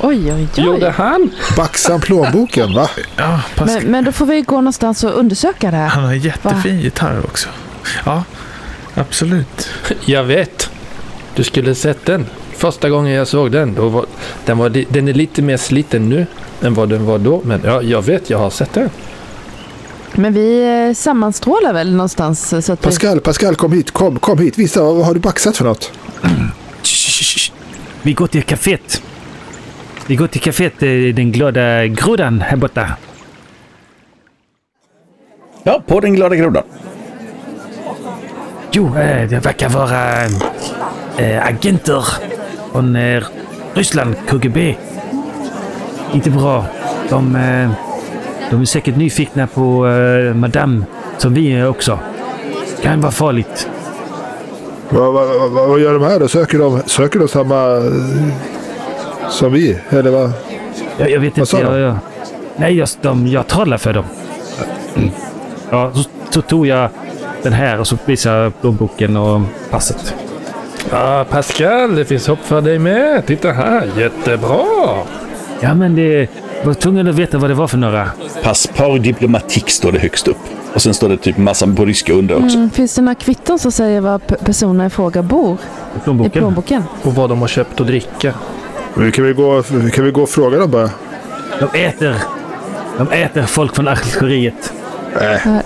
Oj, oj, Gjorde oj. han? Baxan plånboken, va? Ja, Pascal. Men, men då får vi gå någonstans och undersöka det här. Han har en jättefin gitarr också. Ja, absolut. (laughs) Jag vet. Du skulle sett den. Första gången jag såg den, då var, den, var, den är lite mer sliten nu än vad den var då. Men ja, jag vet, jag har sett den. Men vi eh, sammanstrålar väl någonstans eh, så att vi... Pascal, Pascal, kom hit. Kom, kom hit. Visa, vad, har du baxat för något? (clears throat) Vi går till kaféet. Vi går till kaféet, eh, den glada grodan här borta. Ja, på den glada grodan. Jo, eh, det verkar vara eh, agenter från eh, Ryssland, KGB. Inte bra. De, de är säkert nyfikna på Madame, som vi är också. Kan vara farligt. Vad, vad, vad, vad gör de här då? Söker de, söker de samma som vi? Eller vad? Jag, jag vet Vad inte. Jag, jag, nej, jag, de, jag talar för dem. Ja, så, så tog jag den här och så visade jag plånboken och passet. Ja, Pascal, det finns hopp för dig med. Titta här, jättebra. Ja, men det var tvungen att veta vad det var för några. Passport diplomatik står det högst upp. Och sen står det typ massa på ryska under också. Mm, finns det några kvitton som säger var p- personen i fråga bor I i plånboken. plånboken? Och vad de har köpt att dricka. Men Kan vi, gå, kan vi gå och fråga dem bara? De äter. De äter folk från Algeriet. Här.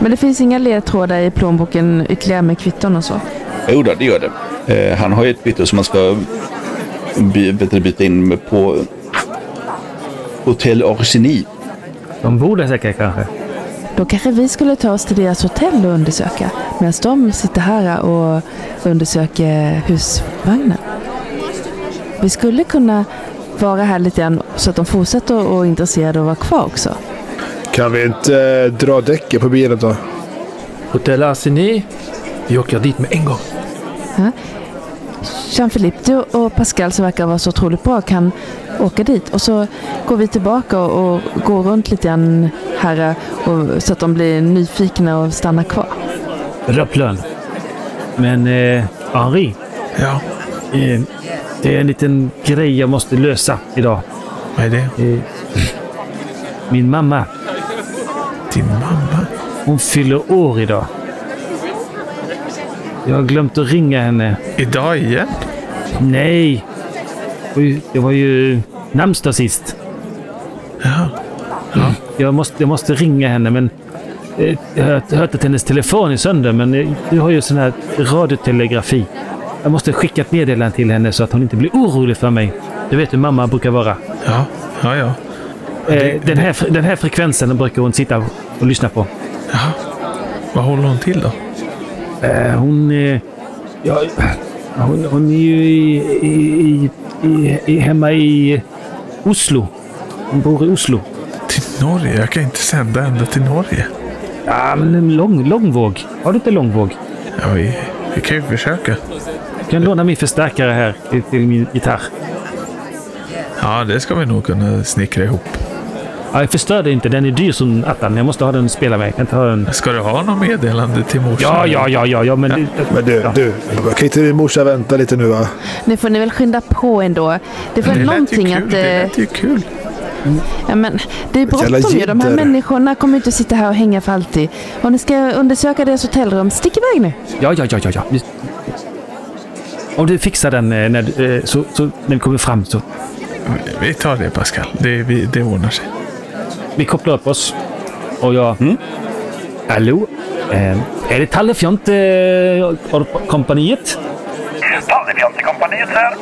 Men det finns inga ledtrådar i plånboken ytterligare med kvitton och så? Jo då, det gör det. Eh, han har ju ett kvitto som man ska by, du, byta in med på Hotell Orsini. De bor där säkert kanske. Då kanske vi skulle ta oss till deras hotell och undersöka medan de sitter här och undersöker husvagnen. Vi skulle kunna vara här lite grann så att de fortsätter att vara intresserade och vara kvar också. Kan vi inte eh, dra däcken på bilen då? Hotell Arseni. Vi åker dit med en gång. Jean-Philippe, du och Pascal som verkar vara så otroligt bra kan åka dit och så går vi tillbaka och, och går runt lite grann här och, så att de blir nyfikna och stannar kvar. Bra plan. Men eh, Henri, Ja, eh, det är en liten grej jag måste lösa idag. vad är det? Eh, min mamma Hon fyller år idag. Jag har glömt att ringa henne. Idag igen? Nej! Det var ju, det namnsdag sist. Ja. Jag måste, jag måste ringa henne, men eh, jag har hört- att hennes telefon är sönder, men eh, du har ju sån här radiotelegrafi. Jag måste skicka ett meddelande till henne så att hon inte blir orolig för mig. Du vet hur mamma brukar vara. Ja, ja, ja. Eh, den, här, den här frekvensen brukar hon sitta och lyssna på. Vad håller hon till då? Eh, hon, eh, ja, hon... Hon är ju i, i, i, i, hemma i Oslo. Hon bor i Oslo. Till Norge? Jag kan inte sända ända till Norge. Ja, men en lång, långvåg. Har du inte långvåg? Ja, vi, vi kan ju försöka. Du kan låna min förstärkare här till, till min gitarr. Ja, det ska vi nog kunna snickra ihop. Ja, jag förstör det inte. Den är dyr som attan. Jag måste ha den spela med. Jag kan inte ha den... Ska du ha något meddelande till morsan? Ja, ja, ja, ja, ja, men... Det, Men du, ja. du. Kan inte din morsa vänta lite nu va? Nu får ni väl skynda på ändå. Det var Det någonting kul. att... Det eh, lät ju kul. Ja, men det är bråttom ju. De här människorna kommer inte att sitta här och hänga för alltid. Och ni ska undersöka deras hotellrum. Stick iväg nu. Ja, ja, ja, ja, ja. Om du fixar den eh, när, eh, så, så, när vi kommer fram så... Vi tar det Pascal. Det, vi, det ordnar sig. Vi kopplar upp oss. Och jag... Hallå? Eh, är det Tallefjont eh, kompaniet? Tallefjantekompaniet här.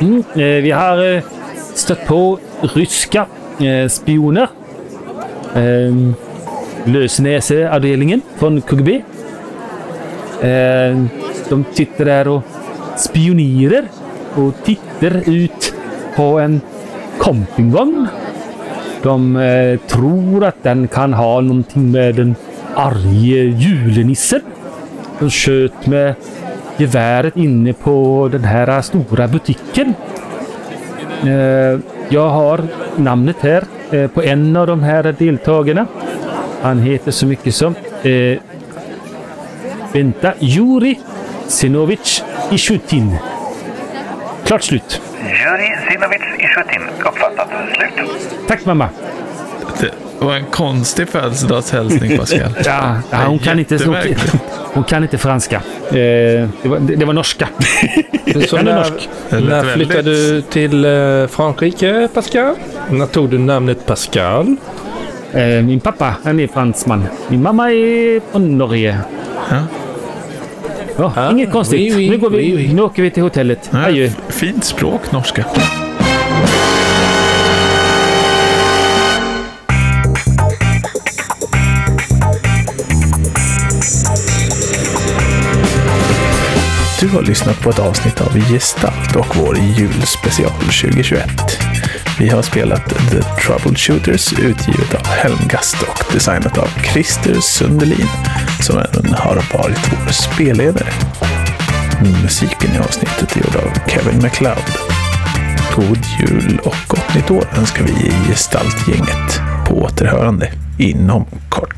Mm, eh, vi har eh, stött på ryska eh, spioner. Eh, Lösnäseavdelningen från KGB. Eh, de sitter där och spionerar och tittar ut på en campingvagn. De eh, tror att den kan ha någonting med den arge julenissen. De sköt med geväret inne på den här stora butiken. Eh, jag har namnet här eh, på en av de här deltagarna. Han heter så mycket som... Eh, vänta. Juri Sinovic Ishutin. Klart slut. Juri Sinovic Ishutin. Uppfattat. Slut. Tack mamma. Det var en konstig födelsedagshälsning Pascal. (laughs) Ja, ja, hon, kan inte, hon, hon kan inte franska. Eh, det, var, det, det var norska. (laughs) Så när, norsk? När flyttade du till eh, Frankrike, Pascal? När tog du namnet Pascal? Eh, min pappa, han är fransman. Min mamma är från Norge. Ja. Ja, Ah, inget konstigt. oui, oui, nu, går vi, oui, oui. nu åker vi till hotellet. Ja, Adjö. Fint språk, norska. Du har lyssnat på ett avsnitt av Gestalt och vår julspecial 2021. Vi har spelat The Troubleshooters utgivet av Helmgast och designat av Christer Sundelin som även har varit vår spelledare. Musiken i avsnittet är gjord av Kevin MacLeod. God jul och gott nytt år önskar vi i Gestaltgänget på återhörande inom kort.